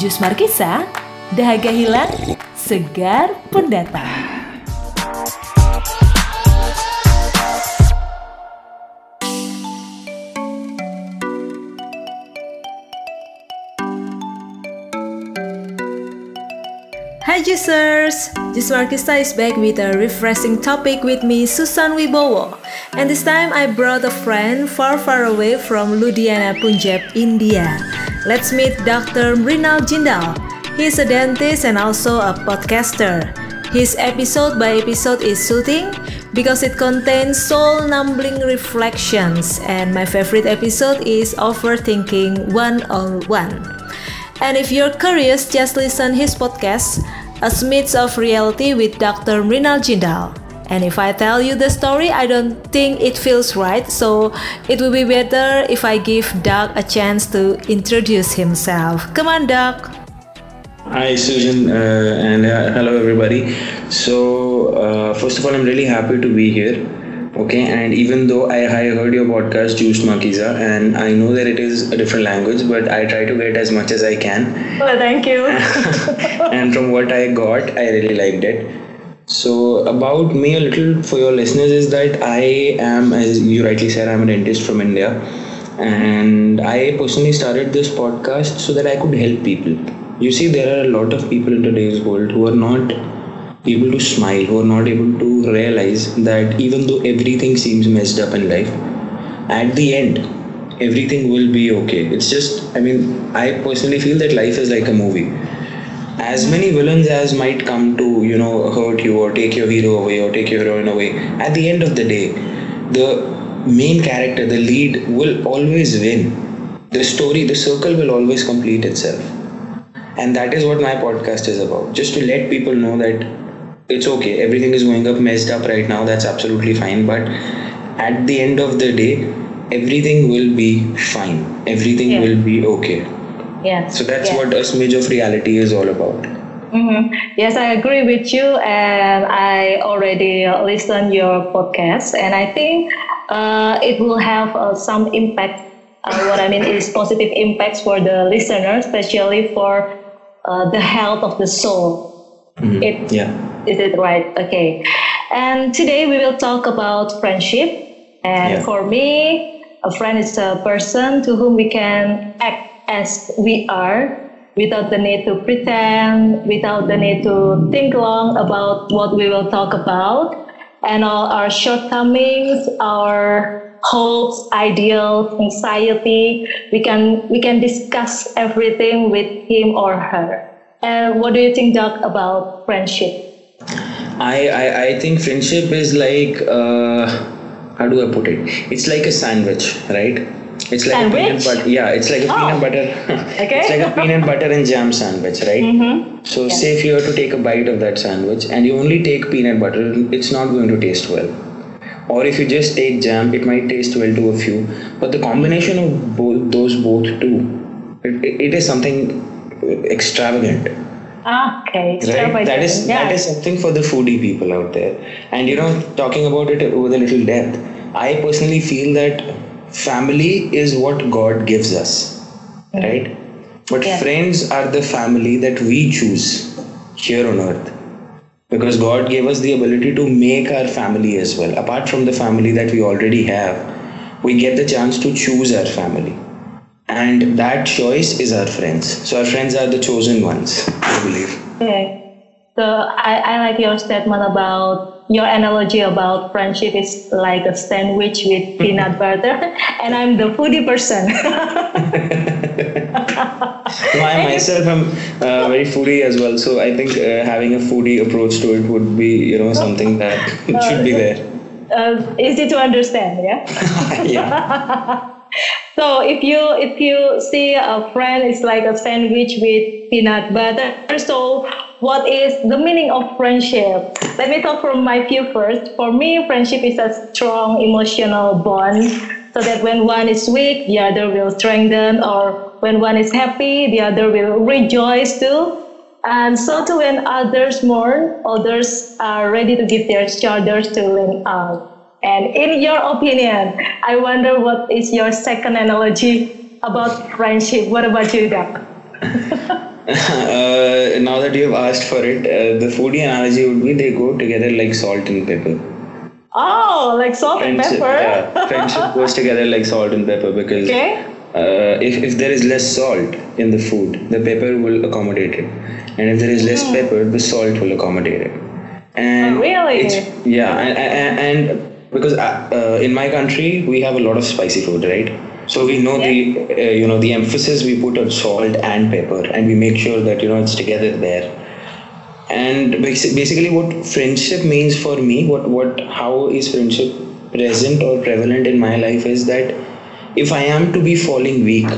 Jus Markisa, dahaga hilang, segar pendatang. Hi Juicers! Jus Markista is back with a refreshing topic with me, Susan Wibowo. And this time I brought a friend far far away from Ludhiana, Punjab, India. Let's meet Dr. Mrinal Jindal. He's a dentist and also a podcaster. His episode by episode is soothing because it contains soul numbing reflections, and my favorite episode is Overthinking 101. And if you're curious, just listen his podcast, A Smidge of Reality with Dr. Mrinal Jindal. And if I tell you the story, I don't think it feels right, so it will be better if I give Doc a chance to introduce himself. Come on, Doc. Hi, Susan, uh, and uh, hello, everybody. So, uh, first of all, I'm really happy to be here. Okay, and even though I, I heard your podcast, Juice Makiza, and I know that it is a different language, but I try to get as much as I can. Well, thank you. and from what I got, I really liked it. So, about me, a little for your listeners is that I am, as you rightly said, I'm a dentist from India, and I personally started this podcast so that I could help people. You see, there are a lot of people in today's world who are not able to smile, who are not able to realize that even though everything seems messed up in life, at the end, everything will be okay. It's just, I mean, I personally feel that life is like a movie. As many villains as might come to, you know, hurt you or take your hero away or take your heroine away, at the end of the day, the main character, the lead, will always win. The story, the circle will always complete itself. And that is what my podcast is about. Just to let people know that it's okay everything is going up messed up right now that's absolutely fine but at the end of the day everything will be fine everything Yeah. will be okay Yes. so that's yes. what a smidge of reality is all about Mhm. Yes, I agree with you, and I already listened your podcast, and I think uh, it will have uh, some impact. Uh, what I mean is positive impacts for the listener, especially for uh, the health of the soul. Mhm. It, yeah is it right? Okay. And today we will talk about friendship. And Yeah. for me, a friend is a person to whom we can act as we are without the need to pretend, without the need to think long about what we will talk about, and all our shortcomings, our hopes, ideals, anxiety. We can we can discuss everything with him or her. And what do you think, Doc, about friendship? I, I i think friendship is like uh, how do i put it it's like a sandwich right it's like a peanut butter yeah it's like a Oh. peanut butter Okay. it's like a peanut butter and jam sandwich right Mm-hmm. So, say if you were to take a bite of that sandwich and you only take peanut butter, it's not going to taste well. Or if you just take jam, it might taste well to a few. But the combination of both those both two, it, it- it is something extravagant, Okay. right? That is yeah. that is something for the foodie people out there. And you know, talking about it with a little depth, I personally feel that family is what God gives us, right? But Yeah. friends are the family that we choose here on earth. Because God gave us the ability to make our family as well. Apart from the family that we already have, we get the chance to choose our family. And that choice is our friends. So our friends are the chosen ones, I believe. Okay. So I, I like your statement about your analogy about friendship is like a sandwich with peanut butter, and I'm the foodie person. No, I myself am uh, very foodie as well. So I think uh, having a foodie approach to it would be, you know, something that should be there. uh, easy to understand, yeah. yeah. So if you if you see a friend is like a sandwich with peanut butter, so what is the meaning of friendship? Let me talk from my view first. For me, friendship is a strong emotional bond, so that when one is weak, the other will strengthen, or when one is happy, the other will rejoice too. And so too when others mourn, others are ready to give their shoulders to lean out. And in your opinion, I wonder what is your second analogy about friendship? What about you, Doc? uh, now that you've asked for it, uh, the foodie analogy would be they go together like salt and pepper. Oh, like salt and pepper. yeah, friendship goes together like salt and pepper because Okay. uh, if, if there is less salt in the food, the pepper will accommodate it, and if there is less pepper, the salt will accommodate it. And Oh, really? It's, yeah, and, and, and because uh, uh, in my country we have a lot of spicy food, right? So we know the uh, you know the emphasis we put on salt and pepper, and we make sure that you know it's together there. And basically, what friendship means for me, what what how is friendship present or prevalent in my life is that if I am to be falling weak,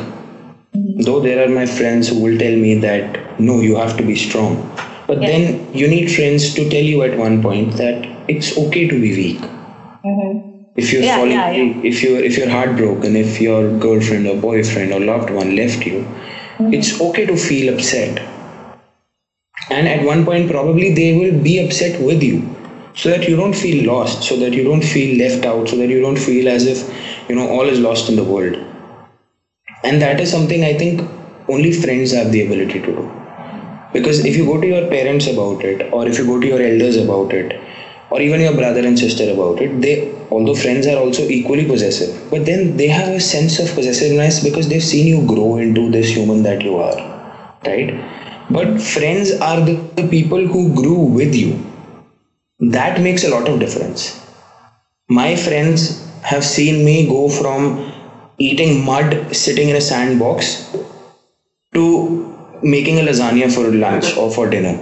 though there are my friends who will tell me that no, you have to be strong, but Yeah. then you need friends to tell you at one point that it's okay to be weak if you're Yeah, falling yeah, yeah. if you're if you're heartbroken if your girlfriend or boyfriend or loved one left you Mm-hmm. it's okay to feel upset and at one point probably they will be upset with you so that you don't feel lost so that you don't feel left out so that you don't feel as if you know all is lost in the world and that is something i think only friends have the ability to do because if you go to your parents about it or if you go to your elders about it or even your brother and sister about it they although friends are also equally possessive but then they have a sense of possessiveness because they've seen you grow into this human that you are right? But friends are the, the people who grew with you. That makes a lot of difference. My friends have seen me go from eating mud sitting in a sandbox to making a lasagna for lunch or for dinner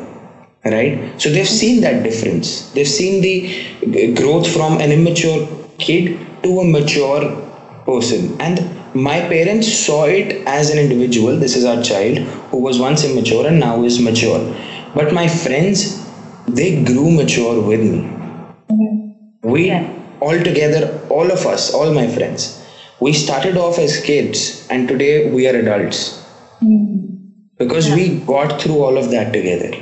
right? So they've seen that difference. They've seen the growth from an immature kid to a mature person. And my parents saw it as an individual. This is our child who was once immature and now is mature. But my friends they grew mature with me. Mm-hmm. We Yeah. all together all of us all my friends we started off as kids and today we are adults. Mm-hmm. Because we got through all of that together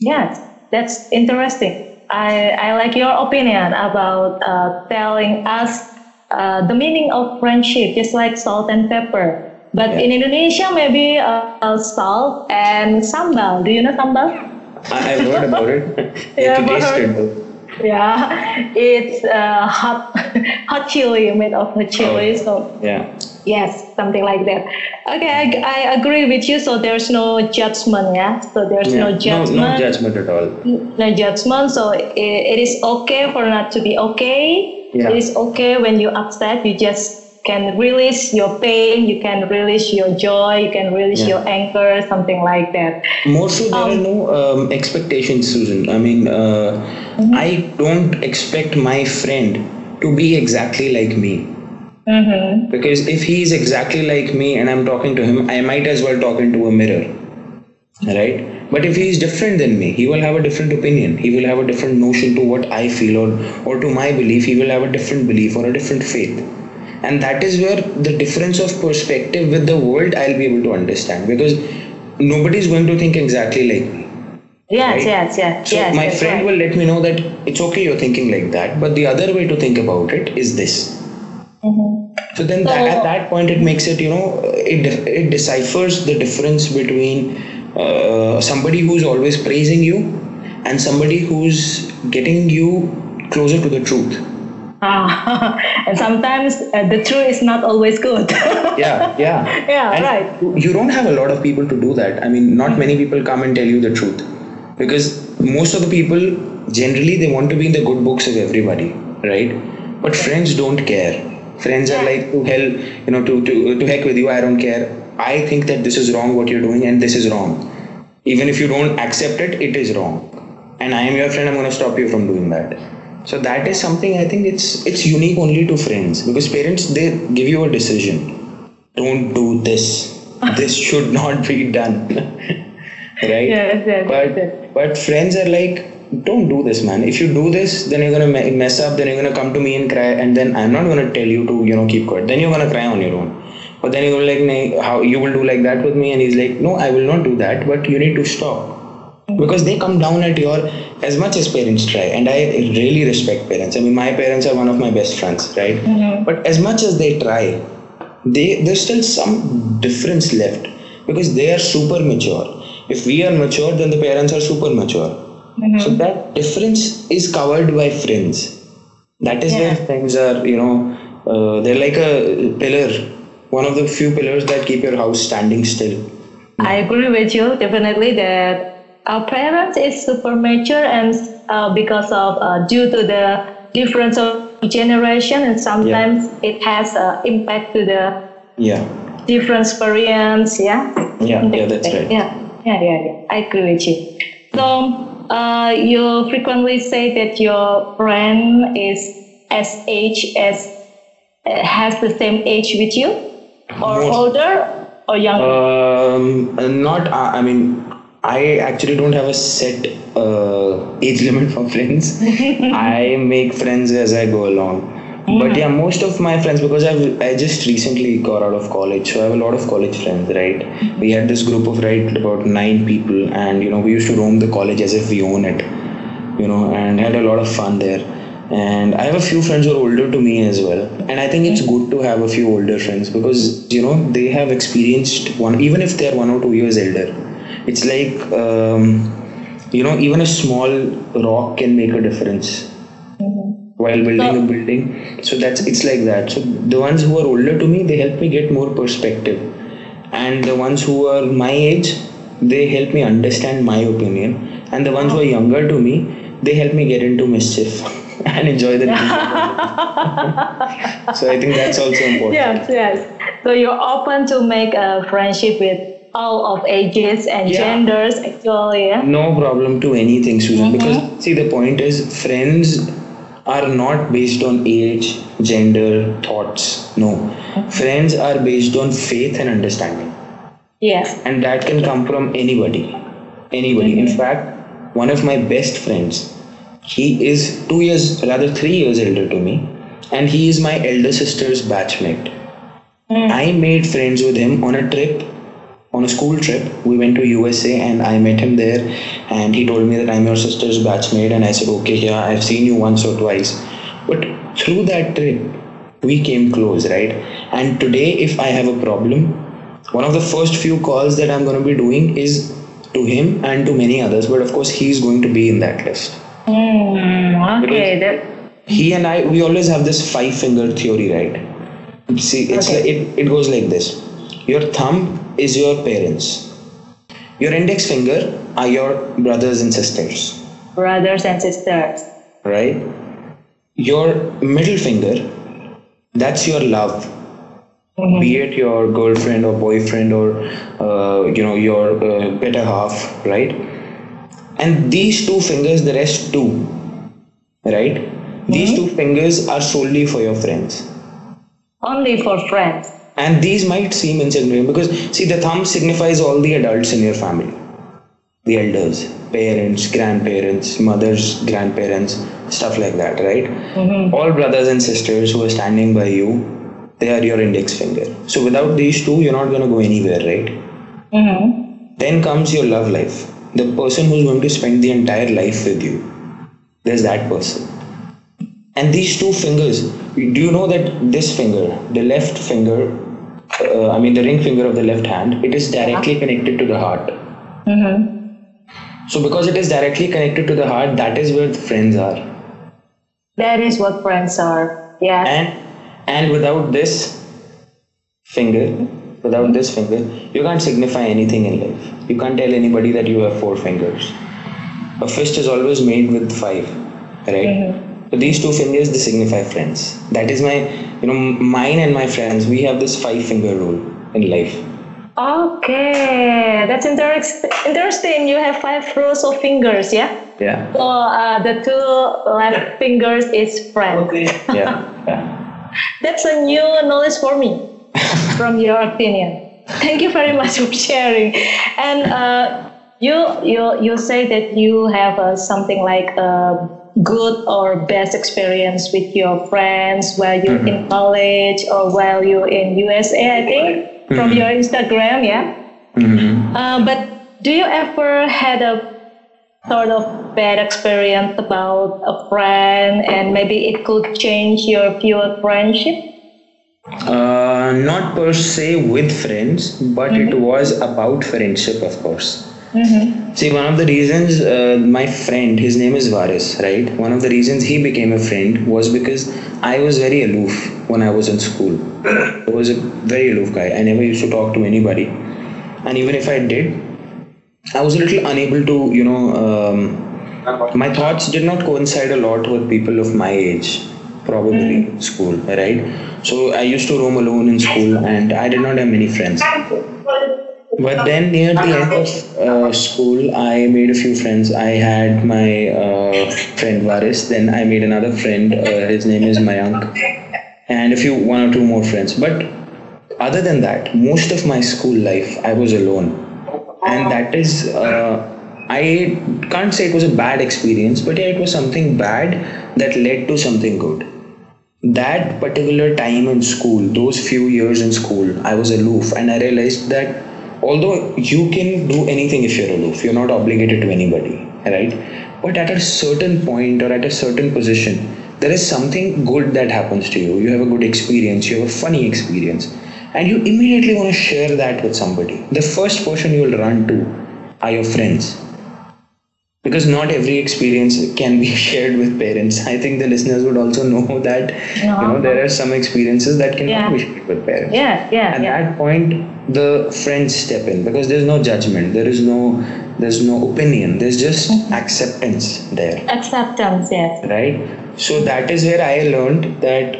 Yes, that's interesting. I, I like your opinion about uh, telling us uh, the meaning of friendship, just like salt and pepper. But in Indonesia, maybe uh, salt and sambal. Do you know sambal? I, I've heard about it. Yeah, Have to I've taste heard. it though. Yeah, it's uh, hot, hot chili made of hot chili. So Yeah. yes, something like that. Okay, I, I agree with you. So there's no judgment, yeah. So there's yeah. no judgment. No, no judgment at all. no judgment so it, it is okay for not to be okay Yeah. it is okay when you're upset you just can release your pain you can release your joy you can release Yeah. your anger something like that More so, there are no um, expectations, Susan. I mean, uh, I don't expect my friend to be exactly like me. mm-hmm. Because if he is exactly like me and I'm talking to him, I might as well talk into a mirror. Right? But if he is different than me, he will have a different opinion. He will have a different notion to what I feel or, or to my belief. He will have a different belief or a different faith. And that is where the difference of perspective with the world I'll be able to understand because nobody is going to think exactly like me. yes Right. yes yes So yes my that's friend right. will let me know that it's okay you're thinking like that, but the other way to think about it is this. Mhm. So then So- that, at that point it makes it, you know, it, it deciphers the difference between uh, somebody who's always praising you and somebody who's getting you closer to the truth. Ah, and sometimes uh, the truth is not always good Yeah, yeah. Yeah, And right. You don't have a lot of people to do that. I mean, not many people come and tell you the truth because most of the people generally they want to be in the good books of everybody, right? But friends don't care. Friends are like to hell, you know, to, to to heck with you. I don't care. I think that this is wrong what you're doing and this is wrong. Even if you don't accept it, it is wrong. And I am your friend. I'm going to stop you from doing that. So that is something I think it's it's unique only to friends because parents they give you a decision. Don't do this. This should not be done. Right? Yes, yes, but yes. but friends are like don't do this man. If you do this then you're gonna me- mess up then you're gonna come to me and cry and then i'm not gonna tell you to you know keep quiet. Then you're gonna cry on your own. But then you're like how you will do like that with me? And he's like no i will not do that but you need to stop because they come down at your as much as parents try and i really respect parents i mean my parents are one of my best friends right Mhm. but as much as they try they there's still some difference left because they are super mature. If we are mature, then the parents are super mature. So that difference is covered by friends. That is where Yeah. friends are, you know, uh, they're like a pillar, one of the few pillars that keep your house standing still. I agree with you definitely that our parents is super mature and uh, because of uh, due to the difference of generation and sometimes it has uh, impact to the Yeah, different experience yeah? Yeah, yeah, that's right. yeah yeah yeah, yeah. I agree with you. So uh, you frequently say that your friend is as age as uh, has the same age with you? Or Most- older or younger? Um, not. Uh, I mean, I actually don't have a set uh, age limit for friends. I make friends as I go along. But yeah, most of my friends because I've I just recently got out of college, so I have a lot of college friends. Right, we had this group of right about nine people, and you know we used to roam the college as if we own it, you know, and had a lot of fun there. And I have a few friends who are older to me as well, and I think it's good to have a few older friends because you know they have experienced one, even if they're one or two years elder. It's like um, you know even a small rock can make a difference while building a building. So that's it's like that. So the ones who are older to me they help me get more perspective. And the ones who are my age they help me understand my opinion. And the ones who are younger to me they help me get into mischief and enjoy the so i think that's also important. Yes, yes. So you're open to make a friendship with all of ages and Yeah. genders, actually. Yeah. no problem to anything susan mm-hmm. because see the point is friends are not based on age gender thoughts no mm-hmm. friends are based on faith and understanding Yes. and that can come from anybody anybody in mm-hmm. fact one of my best friends he is two years rather three years elder to me and he is my elder sister's batchmate mm. i made friends with him on a trip on a school trip we went to usa and i met him there and he told me that i'm your sister's batchmate and i said okay yeah i've seen you once or twice but through that trip we came close right and today if i have a problem one of the first few calls that i'm going to be doing is to him and to many others but of course he's going to be in that list Mm, okay. That, he and i we always have this five finger theory right see it's Okay. like, it, it goes like this your thumb is your parents? Your index finger are your brothers and sisters. Brothers and sisters. right? Your middle finger that's your love. Be it your girlfriend or boyfriend or uh, you know your uh, better half right? And these two fingers the rest two right? These two fingers are solely for your friends. Only for friends. And these might seem insignificant because see the thumb signifies all the adults in your family. The elders parents grandparents mothers grandparents stuff like that right? All brothers and sisters who are standing by you they are your index finger. So without these two you're not going to go anywhere right? Mm-hmm. then comes your love life. The person who's going to spend the entire life with you there's that person. And these two fingers do you know that this finger the left finger uh, i mean the ring finger of the left hand it is directly connected to the heart. Mm-hmm. so because it is directly connected to the heart that is where the friends are. That is what friends are. Yeah. and and without this finger without this finger you can't signify anything in life. You can't tell anybody that you have four fingers. A fist is always made with five right? So these two fingers they signify friends. That is my you know mine and my friends we have this five finger rule in life Okay, that's interest- interesting. You have five rows of fingers, yeah? yeah So uh, the two left fingers is friend. yeah yeah That's a new knowledge for me from your opinion. Thank you very much for sharing. And uh, you you you say that you have uh, something like a good or best experience with your friends while you're in college or while you're in USA, I think, from your Instagram, yeah. Mhm. Uh, but do you ever had a sort of bad experience about a friend and maybe it could change your view of friendship? Uh, not per se with friends, but it was about friendship, of course. See, one of the reasons uh, my friend, his name is Varis, right? One of the reasons he became a friend was because I was very aloof when I was in school. I was a very aloof guy. I never used to talk to anybody. And even if I did, I was a little unable to, you know, um, my thoughts did not coincide a lot with people of my age, probably school, right? So I used to roam alone in school and I did not have many friends. But then near the end of uh, school, I made a few friends. I had my uh, friend Varis. Then I made another friend. Uh, his name is Mayank, and a few one or two more friends. But other than that, most of my school life, I was alone, and that is. Uh, I can't say it was a bad experience, but yeah, it was something bad that led to something good. That particular time in school, those few years in school, I was aloof, and I realized that although you can do anything if you're aloof you're not obligated to anybody right? But at a certain point or at a certain position there is something good that happens to you. You have a good experience you have a funny experience and you immediately want to share that with somebody. The first person you will run to are your friends because not every experience can be shared with parents i think the listeners would also know that you know there are some experiences that cannot Yeah. be shared with parents Yeah, yeah, at yeah. that point the friends step in because there's no judgment there is no there's no opinion there's just Mm-hmm. acceptance there Acceptance, yes. right so that is where i learned that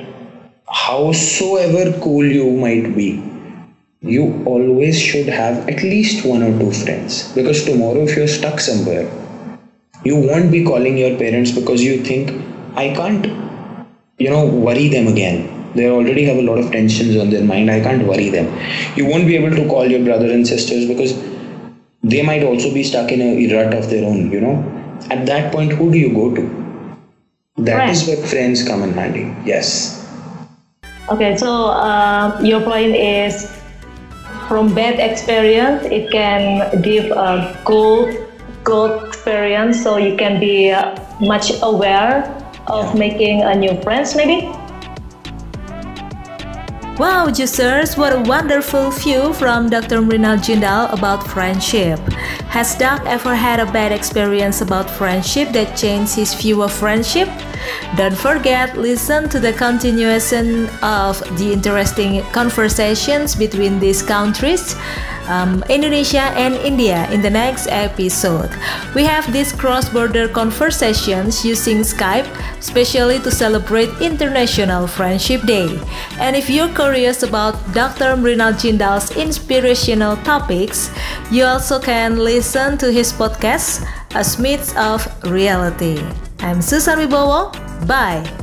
howsoever cool you might be you always should have at least one or two friends because tomorrow if you're stuck somewhere you won't be calling your parents because you think i can't you know worry them again. They already have a lot of tensions on their mind. I can't worry them. You won't be able to call your brothers and sisters because they might also be stuck in a rut of their own you know? At that point who do you go to? That is where friends come in handy. Yes. Okay, so uh, your point is from bad experience, it can give a good, good experience, so you can be uh, much aware of making a new friends, maybe. Wow, Juicers, what a wonderful view from Dr. Mrinal Jindal about friendship. Has Doc ever had a bad experience about friendship that changed his view of friendship? Don't forget, listen to the continuation of the interesting conversations between these countries, um, Indonesia and India, in the next episode. We have these cross border conversations using Skype, especially to celebrate International Friendship Day. And if you're curious about Dr. Mrinal Jindal's inspirational topics, you also can listen to his podcast, A Smidge of Reality. I'm Susan Wibowo. Bye.